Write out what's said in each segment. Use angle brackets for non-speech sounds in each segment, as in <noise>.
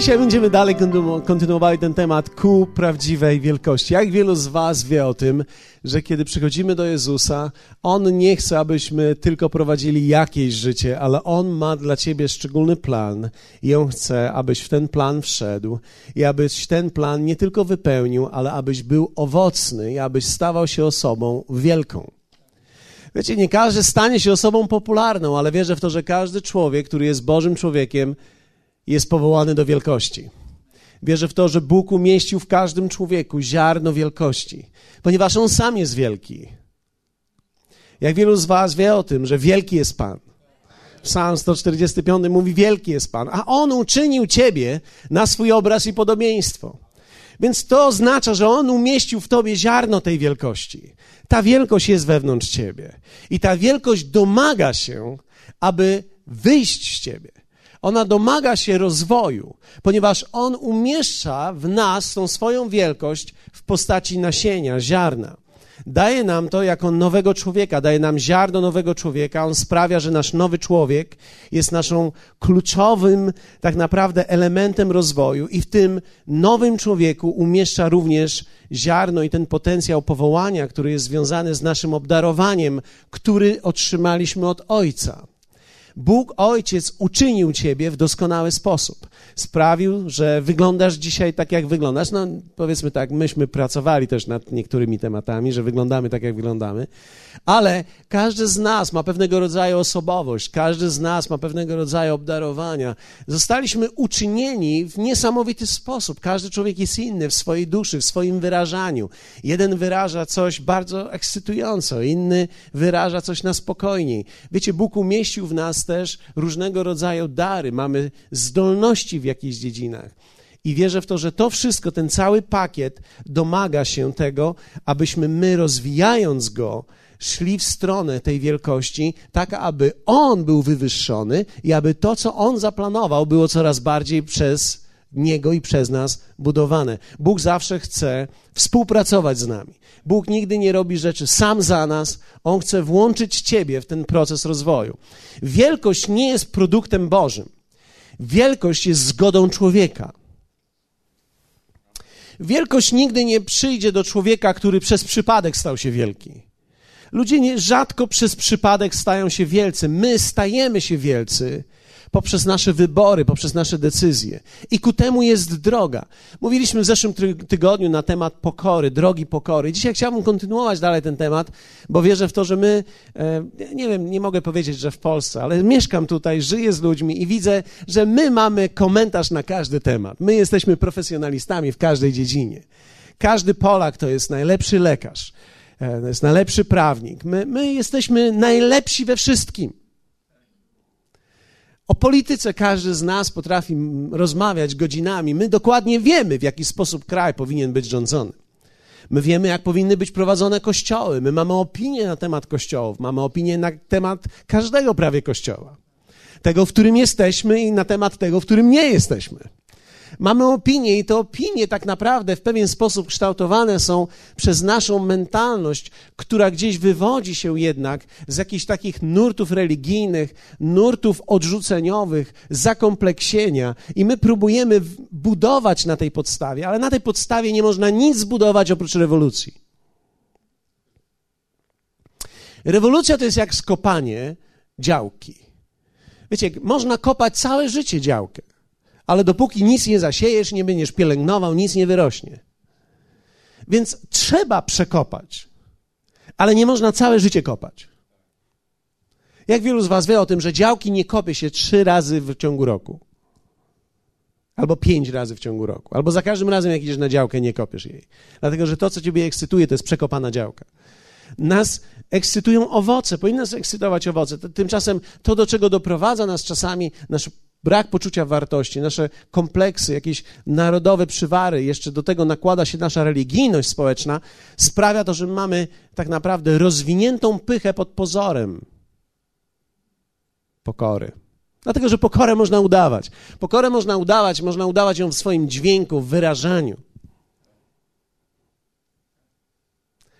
Dzisiaj będziemy dalej kontynuowali ten temat ku prawdziwej wielkości. Jak wielu z Was wie o tym, że kiedy przychodzimy do Jezusa, On nie chce, abyśmy tylko prowadzili jakieś życie, ale On ma dla Ciebie szczególny plan i On chce, abyś w ten plan wszedł i abyś ten plan nie tylko wypełnił, ale abyś był owocny i abyś stawał się osobą wielką. Wiecie, nie każdy stanie się osobą popularną, ale wierzę w to, że każdy człowiek, który jest Bożym człowiekiem, jest powołany do wielkości. Wierzę w to, że Bóg umieścił w każdym człowieku ziarno wielkości, ponieważ On sam jest wielki. Jak wielu z Was wie o tym, że wielki jest Pan. Psalm 145 mówi: Wielki jest Pan, a On uczynił Ciebie na swój obraz i podobieństwo. Więc to oznacza, że On umieścił w Tobie ziarno tej wielkości. Ta wielkość jest wewnątrz Ciebie. I ta wielkość domaga się, aby wyjść z Ciebie. Ona domaga się rozwoju, ponieważ On umieszcza w nas tą swoją wielkość w postaci nasienia, ziarna. Daje nam to jako nowego człowieka, daje nam ziarno nowego człowieka. On sprawia, że nasz nowy człowiek jest naszą kluczowym, tak naprawdę, elementem rozwoju, i w tym nowym człowieku umieszcza również ziarno i ten potencjał powołania, który jest związany z naszym obdarowaniem, który otrzymaliśmy od Ojca. Bóg Ojciec uczynił ciebie w doskonały sposób. Sprawił, że wyglądasz dzisiaj tak, jak wyglądasz. No, powiedzmy tak, myśmy pracowali też nad niektórymi tematami, że wyglądamy tak, jak wyglądamy, ale każdy z nas ma pewnego rodzaju osobowość, każdy z nas ma pewnego rodzaju obdarowania. Zostaliśmy uczynieni w niesamowity sposób. Każdy człowiek jest inny w swojej duszy, w swoim wyrażaniu. Jeden wyraża coś bardzo ekscytująco, inny wyraża coś na spokojniej. Wiecie, Bóg umieścił w nas też różnego rodzaju dary, mamy zdolności w jakichś dziedzinach. I wierzę w to, że to wszystko, ten cały pakiet domaga się tego, abyśmy my, rozwijając go, szli w stronę tej wielkości, tak aby On był wywyższony i aby to, co On zaplanował, było coraz bardziej przez Niego i przez nas budowane. Bóg zawsze chce współpracować z nami. Bóg nigdy nie robi rzeczy sam za nas, On chce włączyć Ciebie w ten proces rozwoju. Wielkość nie jest produktem Bożym. Wielkość jest zgodą człowieka. Wielkość nigdy nie przyjdzie do człowieka, który przez przypadek stał się wielki. Ludzie nie, rzadko przez przypadek stają się wielcy. My stajemy się wielcy poprzez nasze wybory, poprzez nasze decyzje. I ku temu jest droga. Mówiliśmy w zeszłym tygodniu na temat pokory, drogi pokory. Dzisiaj chciałbym kontynuować dalej ten temat, bo wierzę w to, że my, e, nie wiem, nie mogę powiedzieć, że w Polsce, ale mieszkam tutaj, żyję z ludźmi i widzę, że my mamy komentarz na każdy temat. My jesteśmy profesjonalistami w każdej dziedzinie. Każdy Polak to jest najlepszy lekarz, e, to jest najlepszy prawnik. My, my jesteśmy najlepsi we wszystkim. O polityce każdy z nas potrafi rozmawiać godzinami. My dokładnie wiemy, w jaki sposób kraj powinien być rządzony. My wiemy, jak powinny być prowadzone kościoły. My mamy opinię na temat kościołów, mamy opinię na temat każdego prawie kościoła. Tego, w którym jesteśmy i na temat tego, w którym nie jesteśmy. Mamy opinie i te opinie tak naprawdę w pewien sposób kształtowane są przez naszą mentalność, która gdzieś wywodzi się jednak z jakichś takich nurtów religijnych, nurtów odrzuceniowych, zakompleksienia i my próbujemy budować na tej podstawie, ale na tej podstawie nie można nic zbudować oprócz rewolucji. Rewolucja to jest jak skopanie działki. Wiecie, można kopać całe życie działkę ale dopóki nic nie zasiejesz, nie będziesz pielęgnował, nic nie wyrośnie. Więc trzeba przekopać, ale nie można całe życie kopać. Jak wielu z Was wie o tym, że działki nie kopie się trzy razy w ciągu roku? Albo pięć razy w ciągu roku. Albo za każdym razem, jak idziesz na działkę, nie kopiesz jej. Dlatego, że to, co Ciebie ekscytuje, to jest przekopana działka. Nas ekscytują owoce, powinny nas ekscytować owoce. Tymczasem to, do czego doprowadza nas czasami nasz brak poczucia wartości, nasze kompleksy, jakieś narodowe przywary, jeszcze do tego nakłada się nasza religijność społeczna, sprawia to, że mamy tak naprawdę rozwiniętą pychę pod pozorem pokory. Dlatego, że pokorę można udawać. Pokorę można udawać, można udawać ją w swoim dźwięku, w wyrażaniu.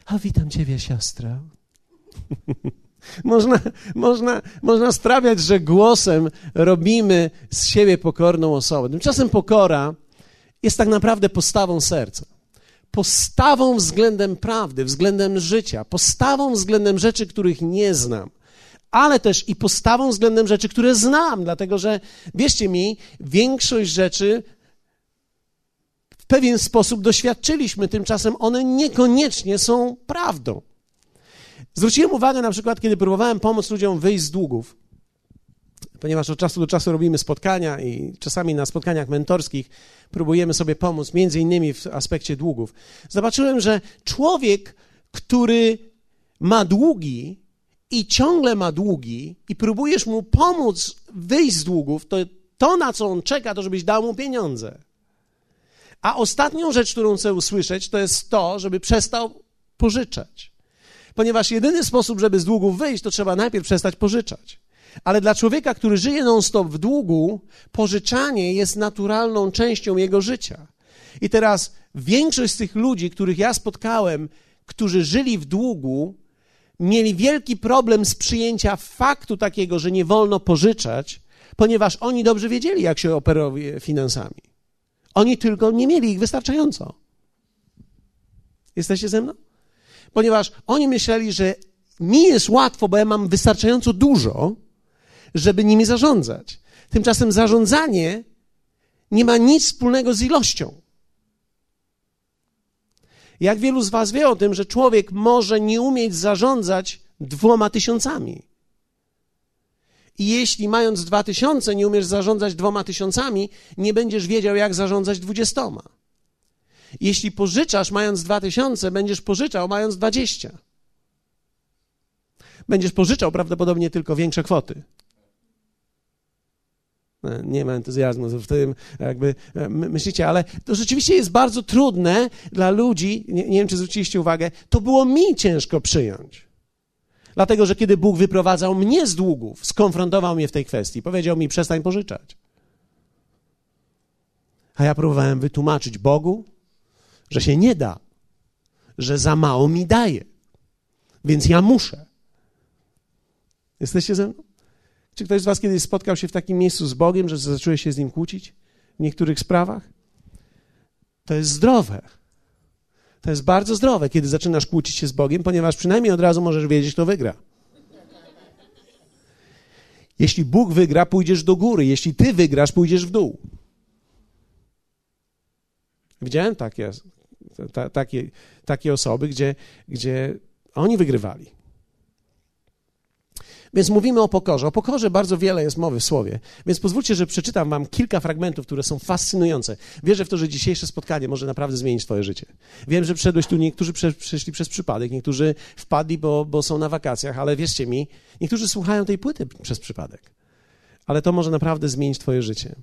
A witam Ciebie, siostra. <laughs> Można, można, można sprawiać, że głosem robimy z siebie pokorną osobę. Tymczasem pokora jest tak naprawdę postawą serca. Postawą względem prawdy, względem życia, postawą względem rzeczy, których nie znam, ale też i postawą względem rzeczy, które znam, dlatego że wierzcie mi, większość rzeczy w pewien sposób doświadczyliśmy, tymczasem one niekoniecznie są prawdą. Zwróciłem uwagę na przykład, kiedy próbowałem pomóc ludziom wyjść z długów, ponieważ od czasu do czasu robimy spotkania i czasami na spotkaniach mentorskich próbujemy sobie pomóc, między innymi w aspekcie długów. Zobaczyłem, że człowiek, który ma długi i ciągle ma długi i próbujesz mu pomóc wyjść z długów, to to, na co on czeka, to żebyś dał mu pieniądze. A ostatnią rzecz, którą chcę usłyszeć, to jest to, żeby przestał pożyczać. Ponieważ jedyny sposób, żeby z długów wyjść, to trzeba najpierw przestać pożyczać. Ale dla człowieka, który żyje non-stop w długu, pożyczanie jest naturalną częścią jego życia. I teraz większość z tych ludzi, których ja spotkałem, którzy żyli w długu, mieli wielki problem z przyjęcia faktu takiego, że nie wolno pożyczać, ponieważ oni dobrze wiedzieli, jak się operuje finansami. Oni tylko nie mieli ich wystarczająco. Jesteście ze mną? Ponieważ oni myśleli, że mi jest łatwo, bo ja mam wystarczająco dużo, żeby nimi zarządzać. Tymczasem zarządzanie nie ma nic wspólnego z ilością. Jak wielu z Was wie o tym, że człowiek może nie umieć zarządzać dwoma tysiącami? I jeśli mając dwa tysiące nie umiesz zarządzać dwoma tysiącami, nie będziesz wiedział, jak zarządzać dwudziestoma. Jeśli pożyczasz mając dwa tysiące, będziesz pożyczał mając dwadzieścia. Będziesz pożyczał prawdopodobnie tylko większe kwoty. E, nie ma entuzjazmu w tym, jakby e, myślicie, ale to rzeczywiście jest bardzo trudne dla ludzi, nie, nie wiem, czy zwróciliście uwagę, to było mi ciężko przyjąć. Dlatego, że kiedy Bóg wyprowadzał mnie z długów, skonfrontował mnie w tej kwestii, powiedział mi, przestań pożyczać. A ja próbowałem wytłumaczyć Bogu, że się nie da, że za mało mi daje, więc ja muszę. Jesteście ze mną? Czy ktoś z Was kiedyś spotkał się w takim miejscu z Bogiem, że zacząłeś się z Nim kłócić w niektórych sprawach? To jest zdrowe. To jest bardzo zdrowe, kiedy zaczynasz kłócić się z Bogiem, ponieważ przynajmniej od razu możesz wiedzieć, kto wygra. Jeśli Bóg wygra, pójdziesz do góry. Jeśli ty wygrasz, pójdziesz w dół. Widziałem takie, takie, takie osoby, gdzie, gdzie oni wygrywali. Więc mówimy o pokorze. O pokorze bardzo wiele jest mowy w słowie. Więc pozwólcie, że przeczytam wam kilka fragmentów, które są fascynujące. Wierzę w to, że dzisiejsze spotkanie może naprawdę zmienić twoje życie. Wiem, że przyszedłeś tu, niektórzy przeszli przez przypadek, niektórzy wpadli, bo, bo są na wakacjach, ale wierzcie mi, niektórzy słuchają tej płyty przez przypadek. Ale to może naprawdę zmienić twoje życie.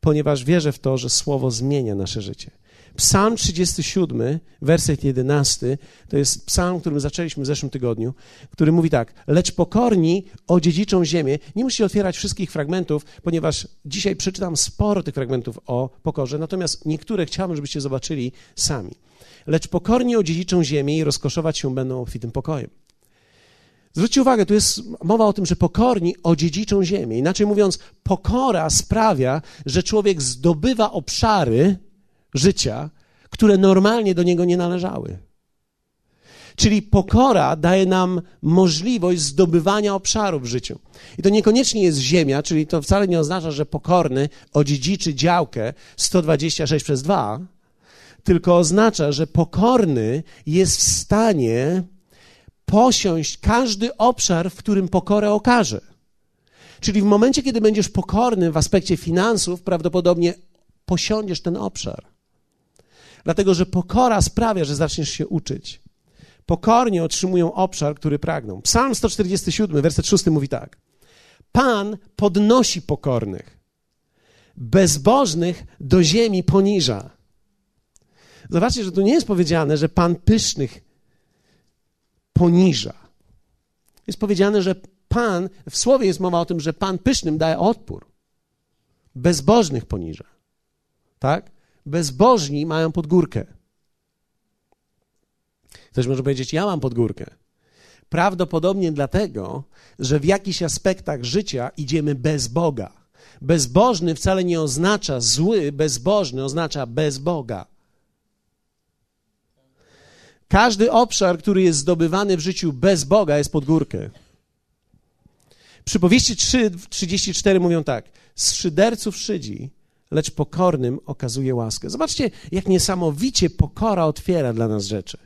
Ponieważ wierzę w to, że słowo zmienia nasze życie. Psalm 37, werset 11, to jest psalm, którym zaczęliśmy w zeszłym tygodniu, który mówi tak: Lecz pokorni odziedziczą ziemię. Nie musicie otwierać wszystkich fragmentów, ponieważ dzisiaj przeczytam sporo tych fragmentów o pokorze, natomiast niektóre chciałbym, żebyście zobaczyli sami. Lecz pokorni odziedziczą ziemię i rozkoszować się będą obfitym pokojem. Zwróćcie uwagę, tu jest mowa o tym, że pokorni odziedziczą ziemię. Inaczej mówiąc, pokora sprawia, że człowiek zdobywa obszary, życia, które normalnie do niego nie należały. Czyli pokora daje nam możliwość zdobywania obszaru w życiu. I to niekoniecznie jest ziemia, czyli to wcale nie oznacza, że pokorny odziedziczy działkę 126 przez 2, tylko oznacza, że pokorny jest w stanie posiąść każdy obszar, w którym pokorę okaże. Czyli w momencie, kiedy będziesz pokorny w aspekcie finansów, prawdopodobnie posiądziesz ten obszar. Dlatego, że pokora sprawia, że zaczniesz się uczyć. Pokornie otrzymują obszar, który pragną. Psalm 147, werset 6 mówi tak. Pan podnosi pokornych, bezbożnych do ziemi poniża. Zobaczcie, że tu nie jest powiedziane, że Pan pysznych poniża. Jest powiedziane, że Pan, w słowie jest mowa o tym, że Pan pysznym daje odpór. Bezbożnych poniża. Tak? Bezbożni mają podgórkę. Ktoś może powiedzieć, ja mam podgórkę. Prawdopodobnie dlatego, że w jakichś aspektach życia idziemy bez Boga. Bezbożny wcale nie oznacza zły, bezbożny oznacza bez Boga. Każdy obszar, który jest zdobywany w życiu bez Boga, jest pod górkę. Przypowieści 3:34 mówią tak: Z szyderców szydzi, lecz pokornym okazuje łaskę. Zobaczcie, jak niesamowicie pokora otwiera dla nas rzeczy.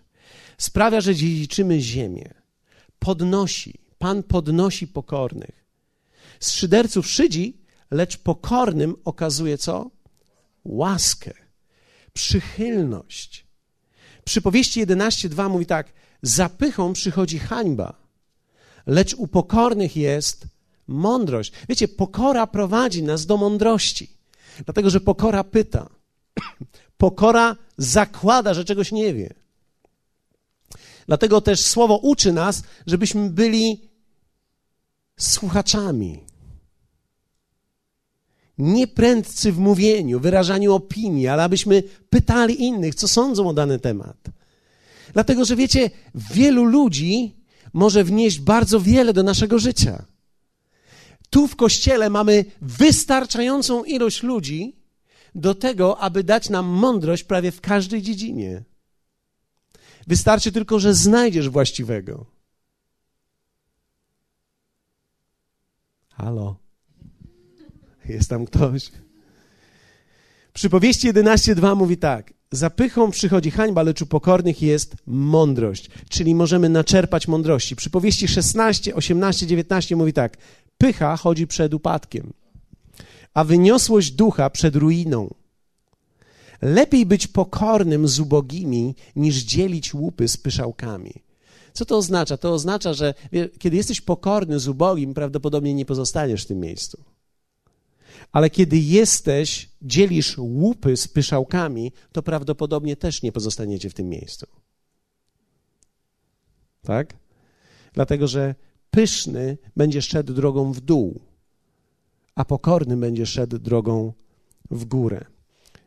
Sprawia, że dziedziczymy ziemię. Podnosi. Pan podnosi pokornych. Z szyderców szydzi, lecz pokornym okazuje co? Łaskę, przychylność. Przypowieści 11:2 mówi tak: Zapychą przychodzi hańba, lecz u pokornych jest mądrość. Wiecie, pokora prowadzi nas do mądrości, dlatego że pokora pyta. Pokora zakłada, że czegoś nie wie. Dlatego też słowo uczy nas, żebyśmy byli słuchaczami. Nie prędcy w mówieniu, wyrażaniu opinii, ale abyśmy pytali innych, co sądzą o dany temat. Dlatego, że wiecie, wielu ludzi może wnieść bardzo wiele do naszego życia. Tu w kościele mamy wystarczającą ilość ludzi do tego, aby dać nam mądrość prawie w każdej dziedzinie. Wystarczy tylko, że znajdziesz właściwego. Halo? Jest tam ktoś? Przypowieści 11.2 mówi tak. Zapychą przychodzi hańba, lecz u pokornych jest mądrość. Czyli możemy naczerpać mądrości. Przypowieści 16, 18, 19 mówi tak. Pycha chodzi przed upadkiem, a wyniosłość ducha przed ruiną. Lepiej być pokornym z ubogimi, niż dzielić łupy z pyszałkami. Co to oznacza? To oznacza, że kiedy jesteś pokorny z ubogim, prawdopodobnie nie pozostaniesz w tym miejscu. Ale kiedy jesteś, dzielisz łupy z pyszałkami, to prawdopodobnie też nie pozostaniecie w tym miejscu. Tak? Dlatego, że pyszny będzie szedł drogą w dół, a pokorny będzie szedł drogą w górę.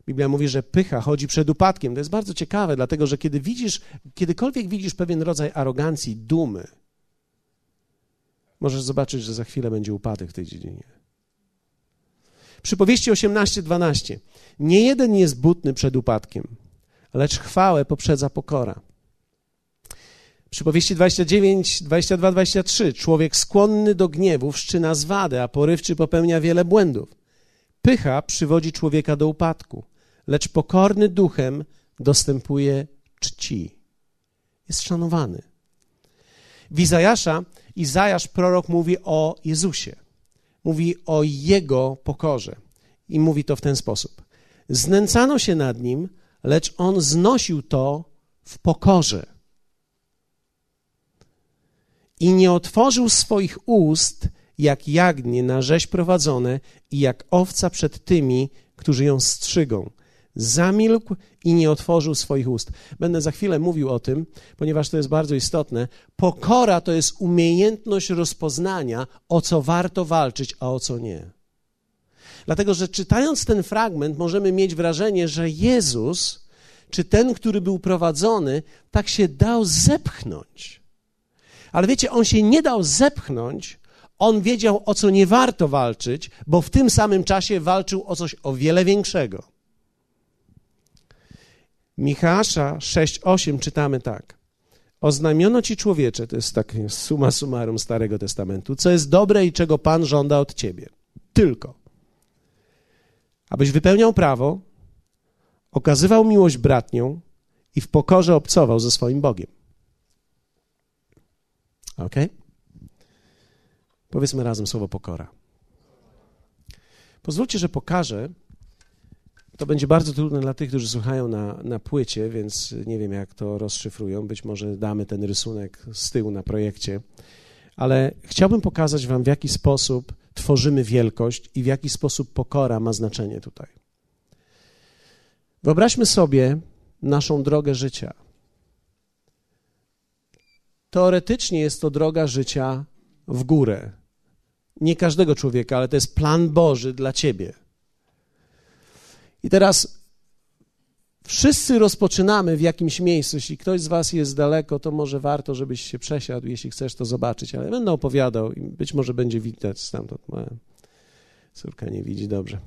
Biblia mówi, że pycha chodzi przed upadkiem. To jest bardzo ciekawe, dlatego że kiedy widzisz, kiedykolwiek widzisz pewien rodzaj arogancji, dumy, możesz zobaczyć, że za chwilę będzie upadek w tej dziedzinie. Przypowieści 18:12. Nie jeden jest butny przed upadkiem, lecz chwałę poprzedza pokora. Przypowieści 29, 22, 23. Człowiek skłonny do gniewu wszczyna zwadę, a porywczy popełnia wiele błędów. Pycha przywodzi człowieka do upadku, lecz pokorny duchem dostępuje czci. Jest szanowany. W Izajasza, Izajasz prorok mówi o Jezusie. Mówi o Jego pokorze. I mówi to w ten sposób. Znęcano się nad Nim, lecz On znosił to w pokorze. I nie otworzył swoich ust, jak jagnie na rzeź prowadzone i jak owca przed tymi, którzy ją strzygą. Zamilkł i nie otworzył swoich ust. Będę za chwilę mówił o tym, ponieważ to jest bardzo istotne. Pokora to jest umiejętność rozpoznania, o co warto walczyć, a o co nie. Dlatego, że czytając ten fragment, możemy mieć wrażenie, że Jezus, czy ten, który był prowadzony, tak się dał zepchnąć. Ale wiecie, on się nie dał zepchnąć, on wiedział, o co nie warto walczyć, bo w tym samym czasie walczył o coś o wiele większego. Michała 6:8 czytamy tak. Oznamiono ci człowiecze, to jest tak suma summarum Starego Testamentu, co jest dobre i czego Pan żąda od ciebie. Tylko, abyś wypełniał prawo, okazywał miłość bratnią i w pokorze obcował ze swoim Bogiem. Ok? Powiedzmy razem słowo pokora. Pozwólcie, że pokażę to będzie bardzo trudne dla tych, którzy słuchają na, na płycie, więc nie wiem, jak to rozszyfrują. Być może damy ten rysunek z tyłu na projekcie. Ale chciałbym pokazać Wam, w jaki sposób tworzymy wielkość i w jaki sposób pokora ma znaczenie tutaj. Wyobraźmy sobie naszą drogę życia. Teoretycznie jest to droga życia w górę. Nie każdego człowieka, ale to jest plan Boży dla ciebie. I teraz Wszyscy rozpoczynamy w jakimś miejscu. Jeśli ktoś z Was jest daleko, to może warto, żebyś się przesiadł, jeśli chcesz to zobaczyć, ale będę opowiadał i być może będzie widać stamtąd. Moja córka nie widzi dobrze.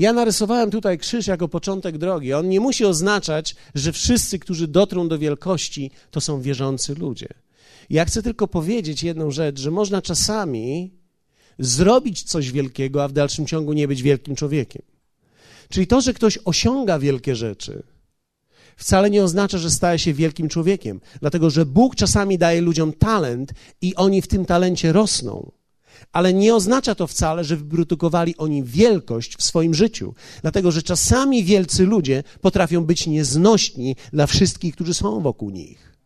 Ja narysowałem tutaj krzyż jako początek drogi. On nie musi oznaczać, że wszyscy, którzy dotrą do wielkości, to są wierzący ludzie. Ja chcę tylko powiedzieć jedną rzecz, że można czasami zrobić coś wielkiego, a w dalszym ciągu nie być wielkim człowiekiem. Czyli to, że ktoś osiąga wielkie rzeczy, wcale nie oznacza, że staje się wielkim człowiekiem, dlatego że Bóg czasami daje ludziom talent i oni w tym talencie rosną. Ale nie oznacza to wcale, że wyprodukowali oni wielkość w swoim życiu, dlatego że czasami wielcy ludzie potrafią być nieznośni dla wszystkich, którzy są wokół nich.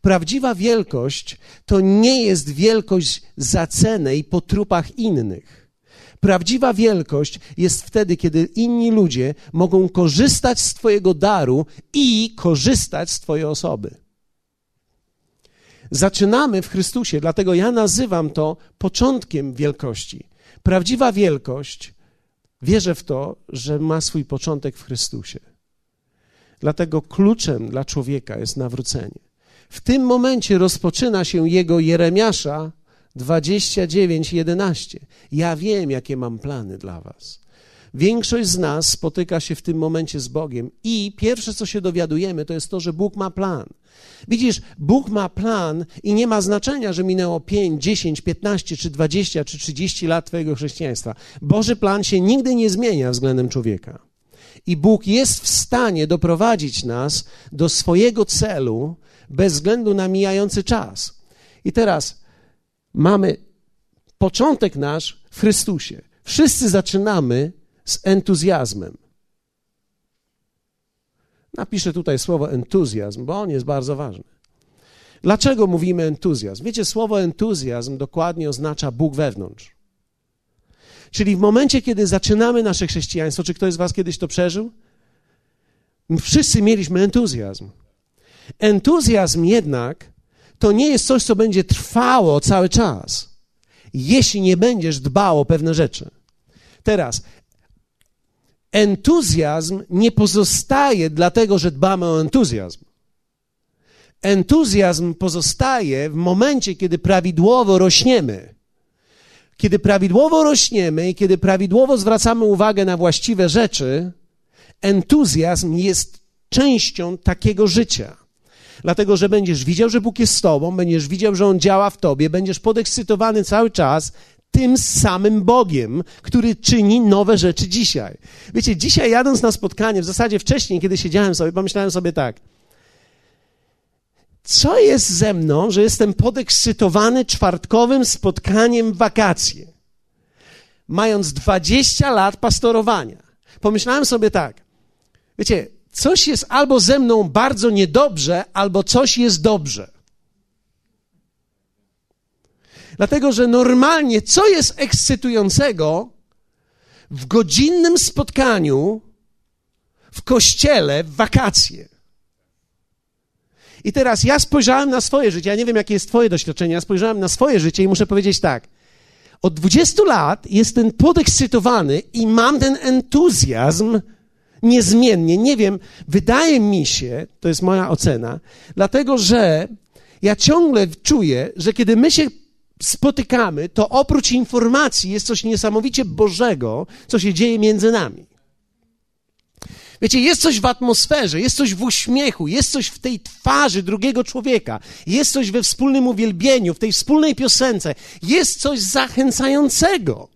Prawdziwa wielkość to nie jest wielkość za cenę i po trupach innych. Prawdziwa wielkość jest wtedy, kiedy inni ludzie mogą korzystać z Twojego daru i korzystać z Twojej osoby. Zaczynamy w Chrystusie, dlatego ja nazywam to początkiem wielkości. Prawdziwa wielkość, wierzę w to, że ma swój początek w Chrystusie. Dlatego kluczem dla człowieka jest nawrócenie. W tym momencie rozpoczyna się jego Jeremiasza 29:11. Ja wiem, jakie mam plany dla was. Większość z nas spotyka się w tym momencie z Bogiem i pierwsze, co się dowiadujemy, to jest to, że Bóg ma plan. Widzisz, Bóg ma plan i nie ma znaczenia, że minęło 5, 10, 15, czy 20, czy 30 lat Twojego chrześcijaństwa. Boży plan się nigdy nie zmienia względem człowieka. I Bóg jest w stanie doprowadzić nas do swojego celu, bez względu na mijający czas. I teraz mamy początek nasz w Chrystusie. Wszyscy zaczynamy z entuzjazmem. Napiszę tutaj słowo entuzjazm, bo on jest bardzo ważny. Dlaczego mówimy entuzjazm? Wiecie, słowo entuzjazm dokładnie oznacza Bóg wewnątrz. Czyli w momencie, kiedy zaczynamy nasze chrześcijaństwo, czy ktoś z Was kiedyś to przeżył? Wszyscy mieliśmy entuzjazm. Entuzjazm jednak to nie jest coś, co będzie trwało cały czas, jeśli nie będziesz dbał o pewne rzeczy. Teraz, entuzjazm nie pozostaje dlatego, że dbamy o entuzjazm. Entuzjazm pozostaje w momencie, kiedy prawidłowo rośniemy. Kiedy prawidłowo rośniemy i kiedy prawidłowo zwracamy uwagę na właściwe rzeczy, entuzjazm jest częścią takiego życia. Dlatego, że będziesz widział, że Bóg jest z tobą, będziesz widział, że On działa w tobie, będziesz podekscytowany cały czas tym samym Bogiem, który czyni nowe rzeczy dzisiaj. Wiecie, dzisiaj jadąc na spotkanie, w zasadzie wcześniej, kiedy siedziałem sobie, pomyślałem sobie tak, co jest ze mną, że jestem podekscytowany czwartkowym spotkaniem wakacje, mając 20 lat pastorowania. Pomyślałem sobie tak, wiecie, coś jest albo ze mną bardzo niedobrze, albo coś jest dobrze. Dlatego, że normalnie co jest ekscytującego w godzinnym spotkaniu w kościele w wakacje? I teraz ja spojrzałem na swoje życie. Ja nie wiem, jakie jest Twoje doświadczenie. Ja spojrzałem na swoje życie i muszę powiedzieć tak. Od 20 lat jestem podekscytowany i mam ten entuzjazm, niezmiennie. Nie wiem, wydaje mi się, to jest moja ocena, dlatego że ja ciągle czuję, że kiedy my się spotykamy, to oprócz informacji jest coś niesamowicie Bożego, co się dzieje między nami. Wiecie, jest coś w atmosferze, jest coś w uśmiechu, jest coś w tej twarzy drugiego człowieka, jest coś we wspólnym uwielbieniu, w tej wspólnej piosence, jest coś zachęcającego.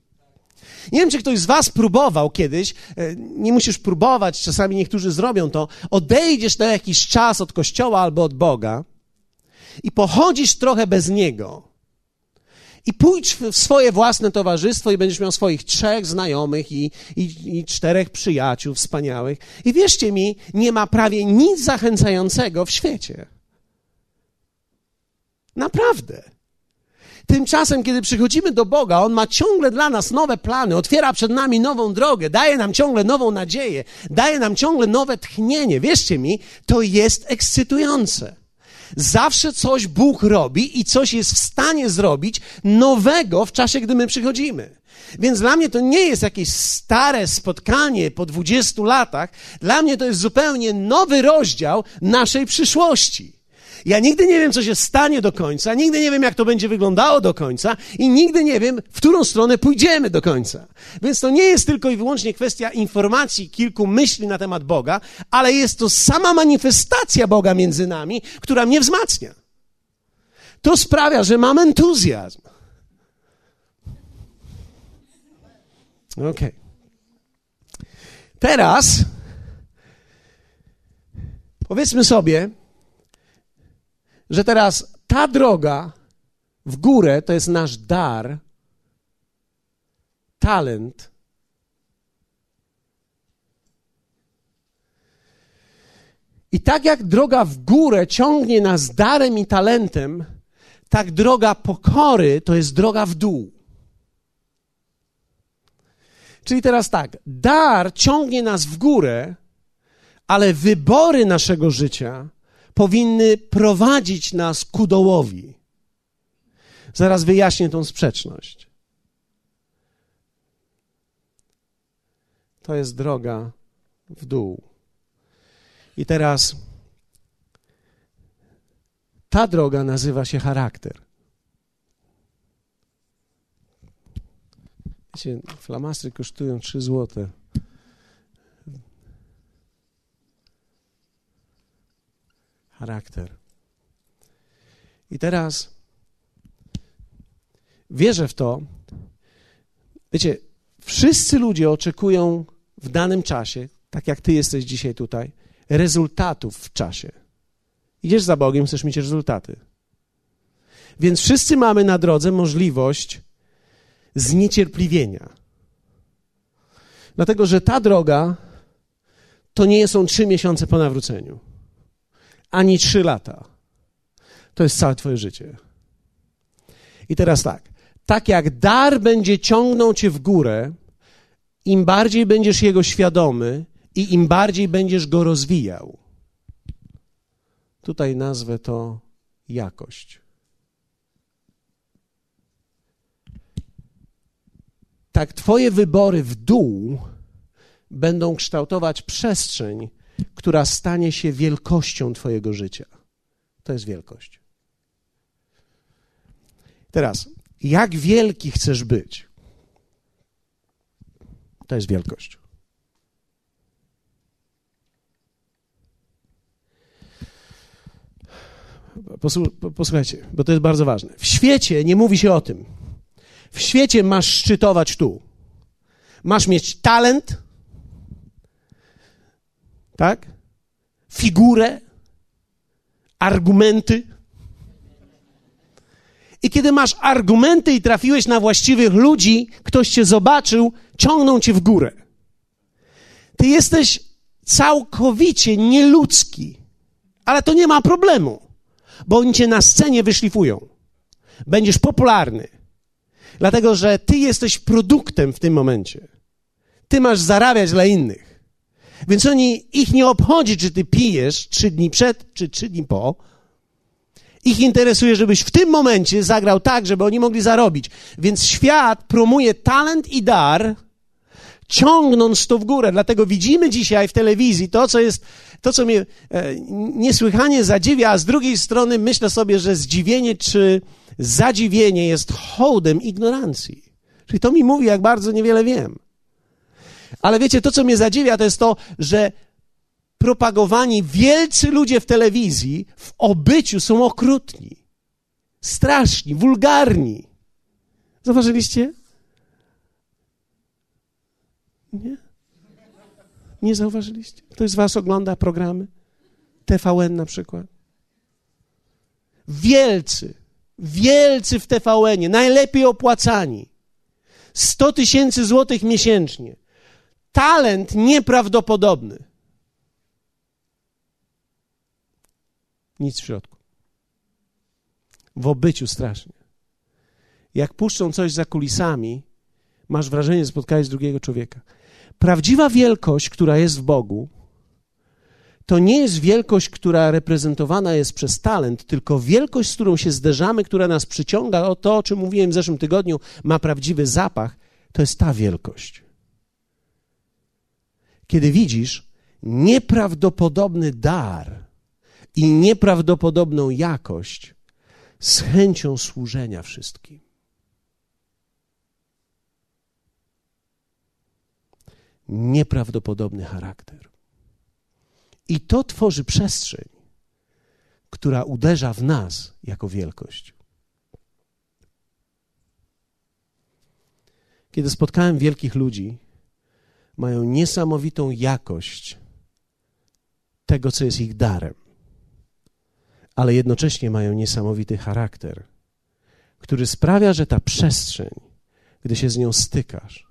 Nie wiem, czy ktoś z Was próbował kiedyś, e, nie musisz próbować, czasami niektórzy zrobią to, odejdziesz na jakiś czas od kościoła albo od Boga i pochodzisz trochę bez Niego. I pójdź w swoje własne towarzystwo i będziesz miał swoich trzech znajomych i, i, i czterech przyjaciół wspaniałych. I wierzcie mi, nie ma prawie nic zachęcającego w świecie. Naprawdę. Tymczasem, kiedy przychodzimy do Boga, On ma ciągle dla nas nowe plany, otwiera przed nami nową drogę, daje nam ciągle nową nadzieję, daje nam ciągle nowe tchnienie. Wierzcie mi, to jest ekscytujące. Zawsze coś Bóg robi i coś jest w stanie zrobić nowego w czasie, gdy my przychodzimy. Więc dla mnie to nie jest jakieś stare spotkanie po 20 latach. Dla mnie to jest zupełnie nowy rozdział naszej przyszłości. Ja nigdy nie wiem, co się stanie do końca, nigdy nie wiem, jak to będzie wyglądało do końca i nigdy nie wiem, w którą stronę pójdziemy do końca. Więc to nie jest tylko i wyłącznie kwestia informacji, kilku myśli na temat Boga, ale jest to sama manifestacja Boga między nami, która mnie wzmacnia. To sprawia, że mam entuzjazm. Okej. Okay. Teraz powiedzmy sobie, że teraz ta droga w górę to jest nasz dar, talent. I tak jak droga w górę ciągnie nas darem i talentem, tak droga pokory to jest droga w dół. Czyli teraz tak, dar ciągnie nas w górę, ale wybory naszego życia powinny prowadzić nas ku dołowi. Zaraz wyjaśnię tą sprzeczność. To jest droga w dół. I teraz ta droga nazywa się charakter. Wiecie, flamastry kosztują 3 złote. Charakter. I teraz wierzę w to. Wiecie, wszyscy ludzie oczekują w danym czasie, tak jak ty jesteś dzisiaj tutaj, rezultatów w czasie. Idziesz za Bogiem, chcesz mieć rezultaty. Więc wszyscy mamy na drodze możliwość zniecierpliwienia. Dlatego, że ta droga to nie są trzy miesiące po nawróceniu ani trzy lata. To jest całe Twoje życie. I teraz tak. Tak jak dar będzie ciągnął Cię w górę, im bardziej będziesz jego świadomy i im bardziej będziesz go rozwijał. Tutaj nazwę to jakość. Tak, Twoje wybory w dół będą kształtować przestrzeń, która stanie się wielkością Twojego życia. To jest wielkość. Teraz, jak wielki chcesz być? To jest wielkość. Posłuchajcie, bo to jest bardzo ważne. W świecie nie mówi się o tym. W świecie masz szczytować tu. Masz mieć talent, tak? Figurę, argumenty. I kiedy masz argumenty i trafiłeś na właściwych ludzi, ktoś cię zobaczył, ciągną cię w górę. Ty jesteś całkowicie nieludzki, ale to nie ma problemu, bo oni cię na scenie wyszlifują. Będziesz popularny, dlatego że ty jesteś produktem w tym momencie. Ty masz zarabiać dla innych. Więc oni, ich nie obchodzi, czy ty pijesz trzy dni przed, czy trzy dni po. Ich interesuje, żebyś w tym momencie zagrał tak, żeby oni mogli zarobić. Więc świat promuje talent i dar, ciągnąc to w górę. Dlatego widzimy dzisiaj w telewizji to, co jest, to, co mnie e, niesłychanie zadziwia, a z drugiej strony myślę sobie, że zdziwienie czy zadziwienie jest hołdem ignorancji. Czyli to mi mówi, jak bardzo niewiele wiem. Ale wiecie, to co mnie zadziwia, to jest to, że propagowani wielcy ludzie w telewizji w obyciu są okrutni, straszni, wulgarni. Zauważyliście? Nie? Nie zauważyliście? Ktoś z Was ogląda programy? TVN na przykład? Wielcy, wielcy w TVN-ie, najlepiej opłacani. 100 tysięcy złotych miesięcznie talent nieprawdopodobny. Nic w środku. W obyciu strasznie. Jak puszczą coś za kulisami, masz wrażenie, że spotkałeś drugiego człowieka. Prawdziwa wielkość, która jest w Bogu, to nie jest wielkość, która reprezentowana jest przez talent, tylko wielkość, z którą się zderzamy, która nas przyciąga, o to, o czym mówiłem w zeszłym tygodniu, ma prawdziwy zapach, to jest ta wielkość. Kiedy widzisz nieprawdopodobny dar i nieprawdopodobną jakość z chęcią służenia wszystkim. Nieprawdopodobny charakter. I to tworzy przestrzeń, która uderza w nas jako wielkość. Kiedy spotkałem wielkich ludzi, mają niesamowitą jakość tego, co jest ich darem, ale jednocześnie mają niesamowity charakter, który sprawia, że ta przestrzeń, gdy się z nią stykasz,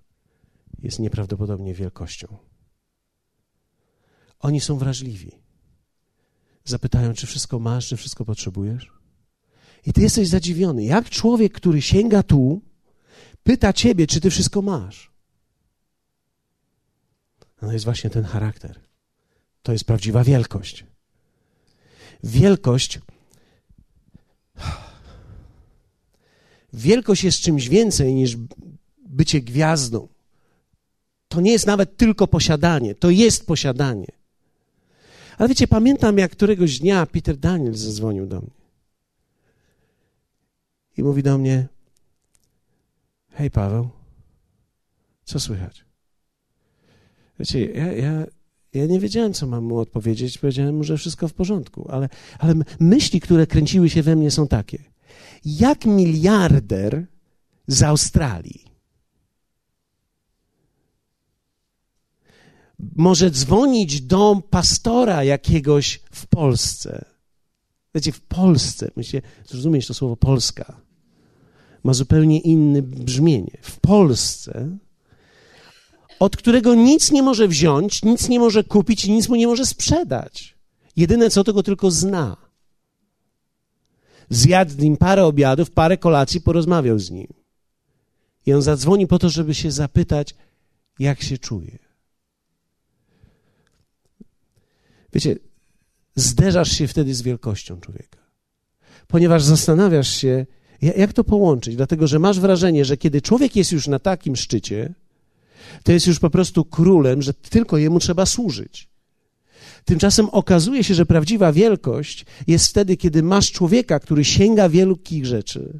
jest nieprawdopodobnie wielkością. Oni są wrażliwi. Zapytają, czy wszystko masz, czy wszystko potrzebujesz? I ty jesteś zadziwiony. Jak człowiek, który sięga tu, pyta ciebie, czy ty wszystko masz? No jest właśnie ten charakter. To jest prawdziwa wielkość. Wielkość. Wielkość jest czymś więcej niż bycie gwiazdą. To nie jest nawet tylko posiadanie, to jest posiadanie. Ale wiecie, pamiętam jak któregoś dnia Peter Daniel zadzwonił do mnie. I mówi do mnie: Hej Paweł, co słychać? Wiecie, ja, ja, ja nie wiedziałem, co mam mu odpowiedzieć. Powiedziałem mu, że wszystko w porządku, ale, ale myśli, które kręciły się we mnie, są takie. Jak miliarder z Australii może dzwonić do pastora jakiegoś w Polsce. Wiecie, w Polsce, myślę, zrozumieć to słowo Polska, ma zupełnie inne brzmienie. W Polsce, od którego nic nie może wziąć, nic nie może kupić i nic mu nie może sprzedać. Jedyne co, to go tylko zna. Zjadł z nim parę obiadów, parę kolacji, porozmawiał z nim. I on zadzwoni po to, żeby się zapytać, jak się czuje. Wiecie, zderzasz się wtedy z wielkością człowieka, ponieważ zastanawiasz się, jak to połączyć, dlatego że masz wrażenie, że kiedy człowiek jest już na takim szczycie, to jest już po prostu królem, że tylko jemu trzeba służyć. Tymczasem okazuje się, że prawdziwa wielkość jest wtedy, kiedy masz człowieka, który sięga wielkich rzeczy,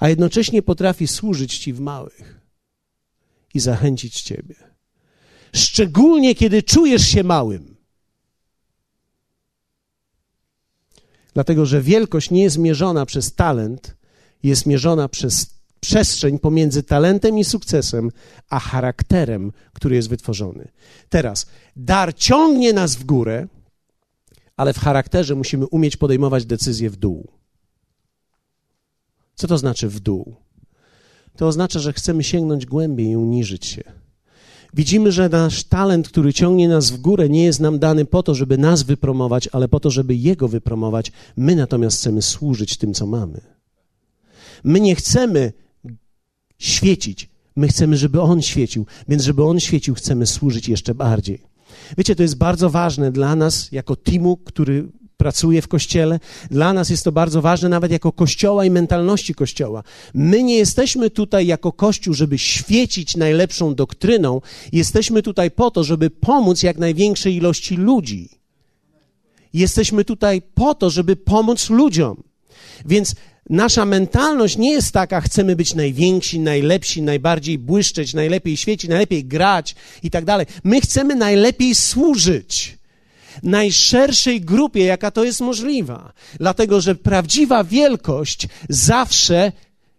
a jednocześnie potrafi służyć ci w małych i zachęcić ciebie. Szczególnie kiedy czujesz się małym. Dlatego, że wielkość nie jest mierzona przez talent, jest mierzona przez przestrzeń pomiędzy talentem i sukcesem, a charakterem, który jest wytworzony. Teraz, dar ciągnie nas w górę, ale w charakterze musimy umieć podejmować decyzje w dół. Co to znaczy w dół? To oznacza, że chcemy sięgnąć głębiej i uniżyć się. Widzimy, że nasz talent, który ciągnie nas w górę, nie jest nam dany po to, żeby nas wypromować, ale po to, żeby Jego wypromować. My natomiast chcemy służyć tym, co mamy. My nie chcemy świecić, my chcemy, żeby On świecił, więc żeby On świecił, chcemy służyć jeszcze bardziej. Wiecie, to jest bardzo ważne dla nas, jako teamu, który pracuje w kościele. Dla nas jest to bardzo ważne, nawet jako kościoła i mentalności kościoła. My nie jesteśmy tutaj jako kościół, żeby świecić najlepszą doktryną. Jesteśmy tutaj po to, żeby pomóc jak największej ilości ludzi. Jesteśmy tutaj po to, żeby pomóc ludziom. Więc nasza mentalność nie jest taka, chcemy być najwięksi, najlepsi, najbardziej błyszczeć, najlepiej świecić, najlepiej grać i tak dalej. My chcemy najlepiej służyć najszerszej grupie, jaka to jest możliwa. Dlatego, że prawdziwa wielkość zawsze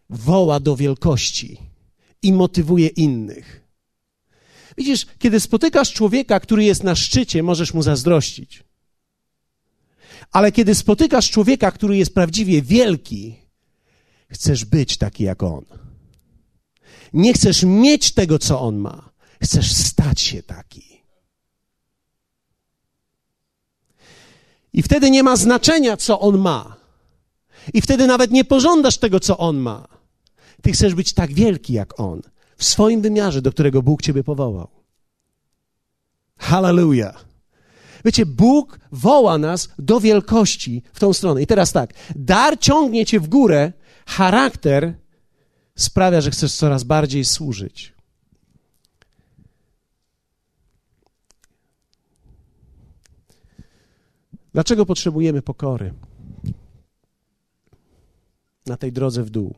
woła do wielkości i motywuje innych. Widzisz, kiedy spotykasz człowieka, który jest na szczycie, możesz mu zazdrościć. Ale kiedy spotykasz człowieka, który jest prawdziwie wielki, chcesz być taki jak on. Nie chcesz mieć tego, co on ma. Chcesz stać się taki. I wtedy nie ma znaczenia, co on ma. I wtedy nawet nie pożądasz tego, co on ma. Ty chcesz być tak wielki jak on, w swoim wymiarze, do którego Bóg ciebie powołał. Hallelujah. Wiecie, Bóg woła nas do wielkości w tą stronę. I teraz tak, dar ciągnie cię w górę, charakter sprawia, że chcesz coraz bardziej służyć. Dlaczego potrzebujemy pokory na tej drodze w dół?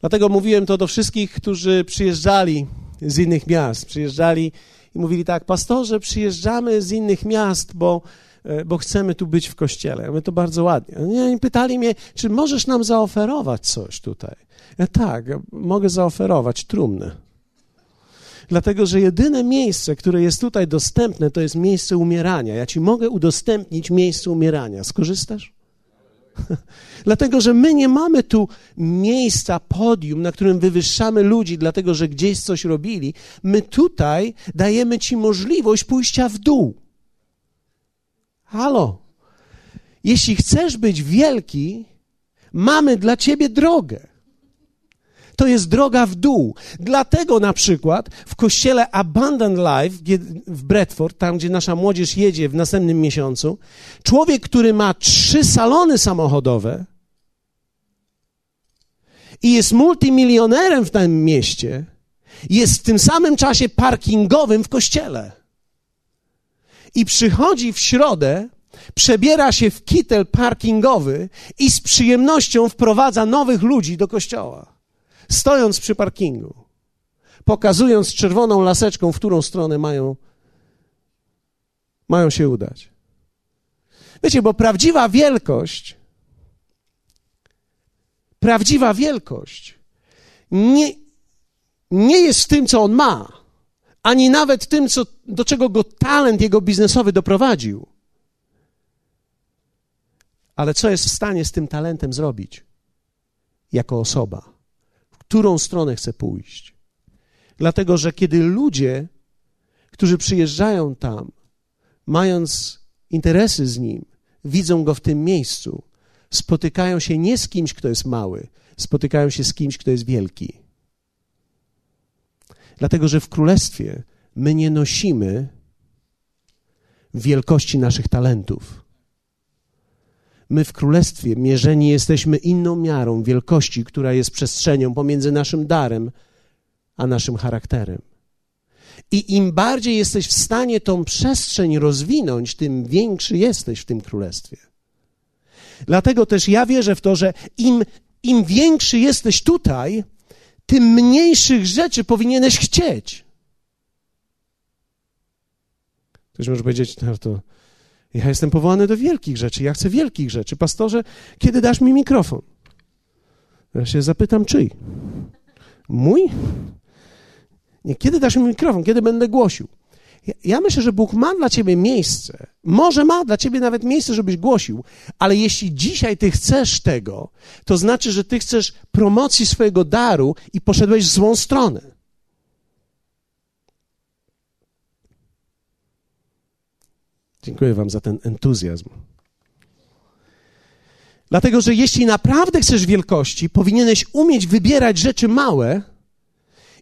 Dlatego mówiłem to do wszystkich, którzy przyjeżdżali z innych miast. Przyjeżdżali i mówili tak, pastorze, przyjeżdżamy z innych miast, bo, e, bo chcemy tu być w kościele. Ja mówię, to bardzo ładnie. I pytali mnie, czy możesz nam zaoferować coś tutaj? Ja tak, mogę zaoferować trumnę. Dlatego, że jedyne miejsce, które jest tutaj dostępne, to jest miejsce umierania. Ja ci mogę udostępnić miejsce umierania. Skorzystasz? <laughs> dlatego, że my nie mamy tu miejsca, podium, na którym wywyższamy ludzi, dlatego, że gdzieś coś robili. My tutaj dajemy ci możliwość pójścia w dół. Halo. Jeśli chcesz być wielki, mamy dla ciebie drogę to jest droga w dół. Dlatego na przykład w kościele Abundant Life w Bradford, tam gdzie nasza młodzież jedzie w następnym miesiącu, człowiek, który ma trzy salony samochodowe i jest multimilionerem w tym mieście, jest w tym samym czasie parkingowym w kościele. I przychodzi w środę, przebiera się w kitel parkingowy i z przyjemnością wprowadza nowych ludzi do kościoła stojąc przy parkingu, pokazując czerwoną laseczką, w którą stronę mają, mają się udać. Wiecie, bo prawdziwa wielkość, prawdziwa wielkość nie, nie jest tym, co on ma, ani nawet tym, co, do czego go talent jego biznesowy doprowadził. Ale co jest w stanie z tym talentem zrobić jako osoba? Którą stronę chce pójść. Dlatego, że kiedy ludzie, którzy przyjeżdżają tam, mając interesy z nim, widzą go w tym miejscu, spotykają się nie z kimś, kto jest mały, spotykają się z kimś, kto jest wielki. Dlatego, że w królestwie my nie nosimy wielkości naszych talentów. My w królestwie mierzeni jesteśmy inną miarą wielkości, która jest przestrzenią pomiędzy naszym darem a naszym charakterem. I im bardziej jesteś w stanie tą przestrzeń rozwinąć, tym większy jesteś w tym królestwie. Dlatego też ja wierzę w to, że im, im większy jesteś tutaj, tym mniejszych rzeczy powinieneś chcieć. Ktoś może powiedzieć, no to ja jestem powołany do wielkich rzeczy, ja chcę wielkich rzeczy. Pastorze, kiedy dasz mi mikrofon? Ja się zapytam, czyj? Mój? Nie, kiedy dasz mi mikrofon? Kiedy będę głosił? Ja, ja myślę, że Bóg ma dla ciebie miejsce. Może ma dla ciebie nawet miejsce, żebyś głosił, ale jeśli dzisiaj ty chcesz tego, to znaczy, że ty chcesz promocji swojego daru i poszedłeś w złą stronę. Dziękuję Wam za ten entuzjazm. Dlatego, że jeśli naprawdę chcesz wielkości, powinieneś umieć wybierać rzeczy małe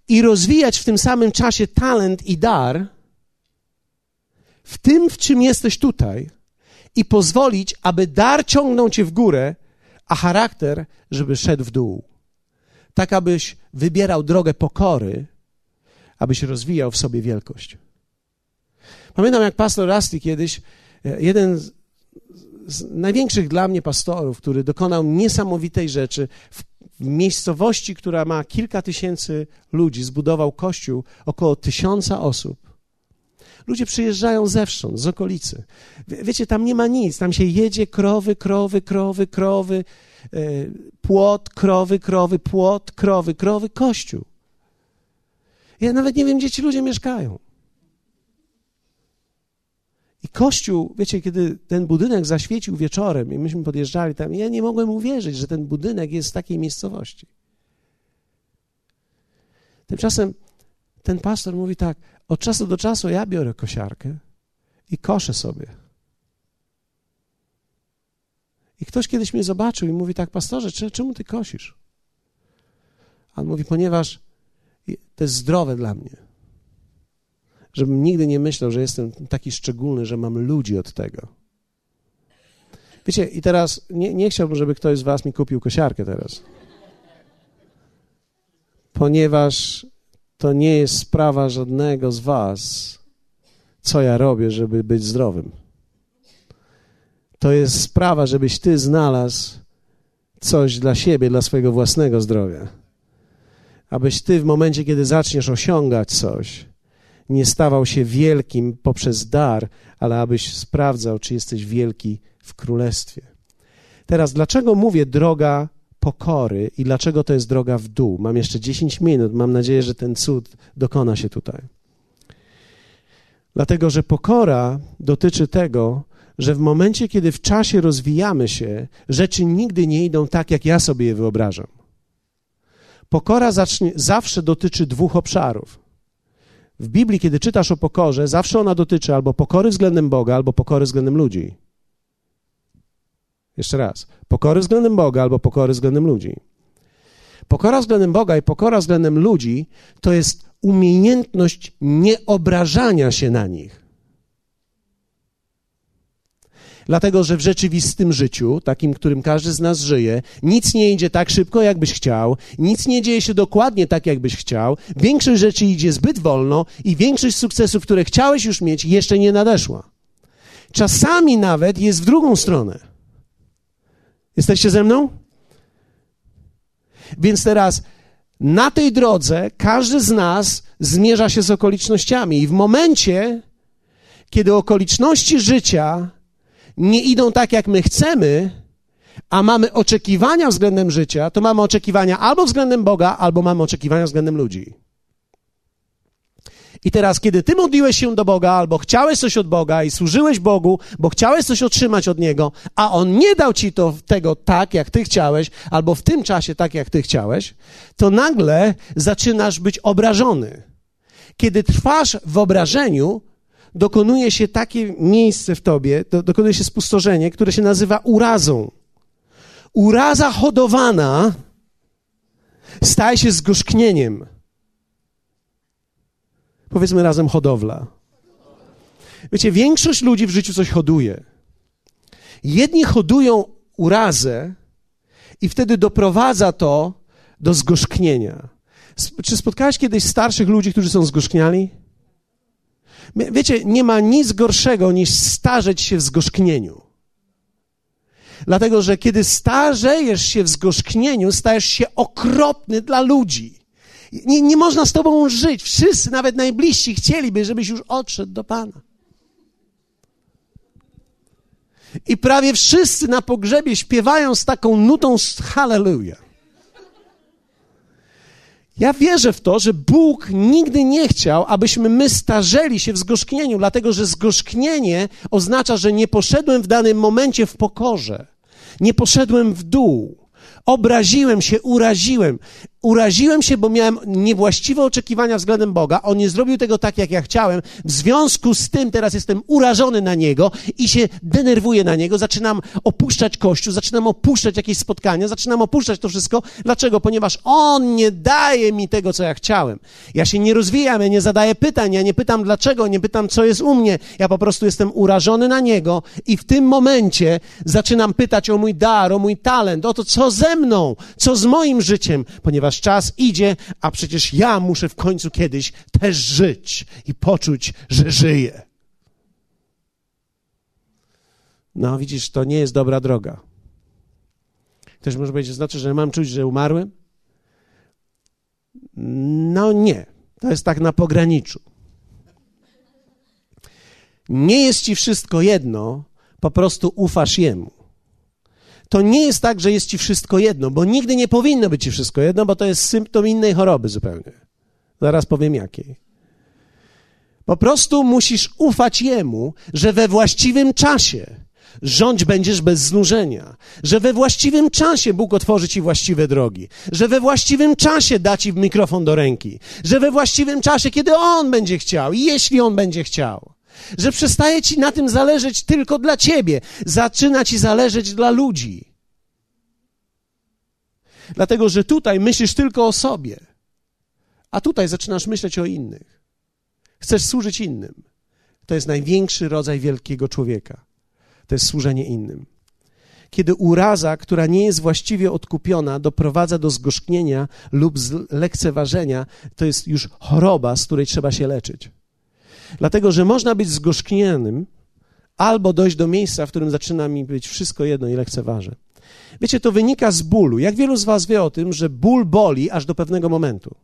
i rozwijać w tym samym czasie talent i dar w tym, w czym jesteś tutaj i pozwolić, aby dar ciągnął cię w górę, a charakter, żeby szedł w dół. Tak, abyś wybierał drogę pokory, abyś rozwijał w sobie wielkość. Pamiętam, jak pastor Rusty kiedyś, e, jeden z, z największych dla mnie pastorów, który dokonał niesamowitej rzeczy w, w miejscowości, która ma kilka tysięcy ludzi, zbudował kościół około tysiąca osób. Ludzie przyjeżdżają zewsząd, z okolicy. wiecie, tam nie ma nic. Tam się jedzie krowy, krowy, krowy, krowy, e, płot, krowy, krowy, płot, krowy, krowy, kościół. Ja nawet nie wiem, gdzie ci ludzie mieszkają. I kościół, wiecie, kiedy ten budynek zaświecił wieczorem i myśmy podjeżdżali tam, ja nie mogłem uwierzyć, że ten budynek jest w takiej miejscowości. Tymczasem ten pastor mówi tak, od czasu do czasu ja biorę kosiarkę i koszę sobie. I ktoś kiedyś mnie zobaczył i mówi tak, pastorze, czemu ty kosisz? A on mówi, ponieważ to jest zdrowe dla mnie. Żebym nigdy nie myślał, że jestem taki szczególny, że mam ludzi od tego. Wiecie, i teraz nie, nie chciałbym, żeby ktoś z Was mi kupił kosiarkę teraz. Ponieważ to nie jest sprawa żadnego z Was, co ja robię, żeby być zdrowym. To jest sprawa, żebyś Ty znalazł coś dla siebie, dla swojego własnego zdrowia. Abyś Ty w momencie, kiedy zaczniesz osiągać coś, nie stawał się wielkim poprzez dar, ale abyś sprawdzał, czy jesteś wielki w królestwie. Teraz, dlaczego mówię droga pokory i dlaczego to jest droga w dół? Mam jeszcze 10 minut, mam nadzieję, że ten cud dokona się tutaj. Dlatego, że pokora dotyczy tego, że w momencie, kiedy w czasie rozwijamy się, rzeczy nigdy nie idą tak, jak ja sobie je wyobrażam. Pokora zacznie, zawsze dotyczy dwóch obszarów. W Biblii, kiedy czytasz o pokorze, zawsze ona dotyczy albo pokory względem Boga, albo pokory względem ludzi. Jeszcze raz. Pokory względem Boga albo pokory względem ludzi. Pokora względem Boga i pokora względem ludzi to jest umiejętność nieobrażania się na nich. Dlatego, że w rzeczywistym życiu, takim, którym każdy z nas żyje, nic nie idzie tak szybko, jakbyś chciał, nic nie dzieje się dokładnie tak, jakbyś chciał, większość rzeczy idzie zbyt wolno i większość sukcesów, które chciałeś już mieć, jeszcze nie nadeszła. Czasami nawet jest w drugą stronę. Jesteście ze mną? Więc teraz na tej drodze każdy z nas zmierza się z okolicznościami, i w momencie, kiedy okoliczności życia nie idą tak, jak my chcemy, a mamy oczekiwania względem życia, to mamy oczekiwania albo względem Boga, albo mamy oczekiwania względem ludzi. I teraz, kiedy ty modliłeś się do Boga, albo chciałeś coś od Boga i służyłeś Bogu, bo chciałeś coś otrzymać od Niego, a On nie dał ci to, tego tak, jak ty chciałeś, albo w tym czasie tak, jak ty chciałeś, to nagle zaczynasz być obrażony. Kiedy trwasz w obrażeniu, dokonuje się takie miejsce w tobie, do, dokonuje się spustoszenie, które się nazywa urazą. Uraza hodowana staje się zgorzknieniem. Powiedzmy razem hodowla. Wiecie, większość ludzi w życiu coś hoduje. Jedni hodują urazę i wtedy doprowadza to do zgorzknienia. Czy spotkałeś kiedyś starszych ludzi, którzy są zgorzkniali? Wiecie, nie ma nic gorszego niż starzeć się w zgorzknieniu. Dlatego, że kiedy starzejesz się w zgorzknieniu, stajesz się okropny dla ludzi. Nie, nie można z tobą żyć. Wszyscy, nawet najbliżsi, chcieliby, żebyś już odszedł do Pana. I prawie wszyscy na pogrzebie śpiewają z taką nutą Hallelujah. Ja wierzę w to, że Bóg nigdy nie chciał, abyśmy my starzeli się w zgorzknieniu, dlatego że zgorzknienie oznacza, że nie poszedłem w danym momencie w pokorze, nie poszedłem w dół. Obraziłem się, uraziłem. Uraziłem się, bo miałem niewłaściwe oczekiwania względem Boga. On nie zrobił tego tak, jak ja chciałem. W związku z tym teraz jestem urażony na Niego i się denerwuję na Niego. Zaczynam opuszczać Kościół, zaczynam opuszczać jakieś spotkania, zaczynam opuszczać to wszystko. Dlaczego? Ponieważ On nie daje mi tego, co ja chciałem. Ja się nie rozwijam, ja nie zadaję pytań, ja nie pytam dlaczego, nie pytam, co jest u mnie. Ja po prostu jestem urażony na Niego i w tym momencie zaczynam pytać o mój dar, o mój talent, o to, co ze mną, co z moim życiem, ponieważ ponieważ czas idzie, a przecież ja muszę w końcu kiedyś też żyć i poczuć, że żyję. No, widzisz, to nie jest dobra droga. Ktoś może powiedzieć, znaczy, że mam czuć, że umarłem? No nie. To jest tak na pograniczu. Nie jest ci wszystko jedno, po prostu ufasz jemu to nie jest tak, że jest ci wszystko jedno, bo nigdy nie powinno być ci wszystko jedno, bo to jest symptom innej choroby zupełnie. Zaraz powiem jakiej. Po prostu musisz ufać Jemu, że we właściwym czasie rządź będziesz bez znużenia, że we właściwym czasie Bóg otworzy ci właściwe drogi, że we właściwym czasie da ci mikrofon do ręki, że we właściwym czasie, kiedy On będzie chciał i jeśli On będzie chciał, że przestaje ci na tym zależeć tylko dla ciebie, zaczyna ci zależeć dla ludzi. Dlatego, że tutaj myślisz tylko o sobie, a tutaj zaczynasz myśleć o innych. Chcesz służyć innym. To jest największy rodzaj wielkiego człowieka. To jest służenie innym. Kiedy uraza, która nie jest właściwie odkupiona, doprowadza do zgorzknienia lub lekceważenia, to jest już choroba, z której trzeba się leczyć. Dlatego, że można być zgorzknianym albo dojść do miejsca, w którym zaczyna mi być wszystko jedno i lekceważę. Wiecie, to wynika z bólu. Jak wielu z Was wie o tym, że ból boli aż do pewnego momentu?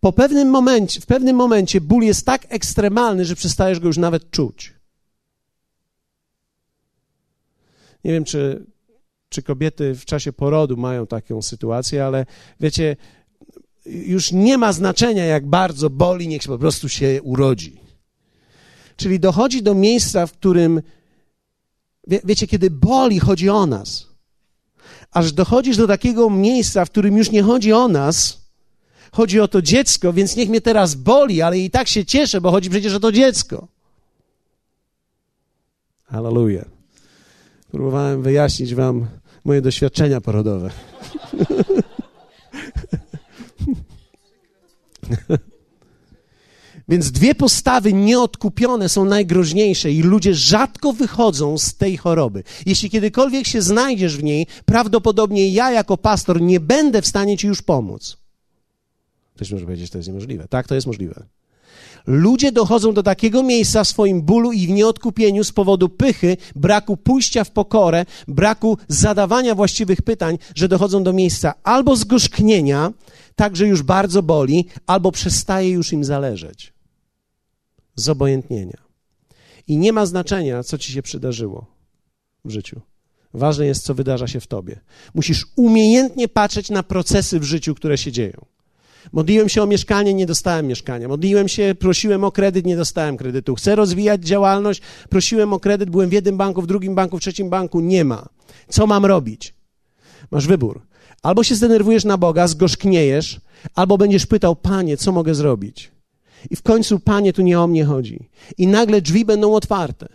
Po pewnym momencie, w pewnym momencie ból jest tak ekstremalny, że przestajesz go już nawet czuć. Nie wiem, czy, czy kobiety w czasie porodu mają taką sytuację, ale wiecie, już nie ma znaczenia, jak bardzo boli, niech się po prostu się urodzi. Czyli dochodzi do miejsca, w którym, wie, wiecie, kiedy boli, chodzi o nas. Aż dochodzisz do takiego miejsca, w którym już nie chodzi o nas, chodzi o to dziecko, więc niech mnie teraz boli, ale i tak się cieszę, bo chodzi przecież o to dziecko. Hallelujah. Próbowałem wyjaśnić wam moje doświadczenia porodowe. <laughs> <laughs> Więc dwie postawy nieodkupione są najgroźniejsze i ludzie rzadko wychodzą z tej choroby. Jeśli kiedykolwiek się znajdziesz w niej, prawdopodobnie ja jako pastor nie będę w stanie ci już pomóc. Ktoś może powiedzieć, że to jest niemożliwe. Tak, to jest możliwe. Ludzie dochodzą do takiego miejsca w swoim bólu i w nieodkupieniu z powodu pychy, braku pójścia w pokorę, braku zadawania właściwych pytań, że dochodzą do miejsca albo zgorzknienia, tak że już bardzo boli, albo przestaje już im zależeć. Zobojętnienia. I nie ma znaczenia, co ci się przydarzyło w życiu. Ważne jest, co wydarza się w tobie. Musisz umiejętnie patrzeć na procesy w życiu, które się dzieją. Modliłem się o mieszkanie, nie dostałem mieszkania. Modliłem się, prosiłem o kredyt, nie dostałem kredytu. Chcę rozwijać działalność, prosiłem o kredyt, byłem w jednym banku, w drugim banku, w trzecim banku, nie ma. Co mam robić? Masz wybór. Albo się zdenerwujesz na Boga, zgorzkniejesz, albo będziesz pytał, Panie, co mogę zrobić? I w końcu, Panie, tu nie o mnie chodzi. I nagle drzwi będą otwarte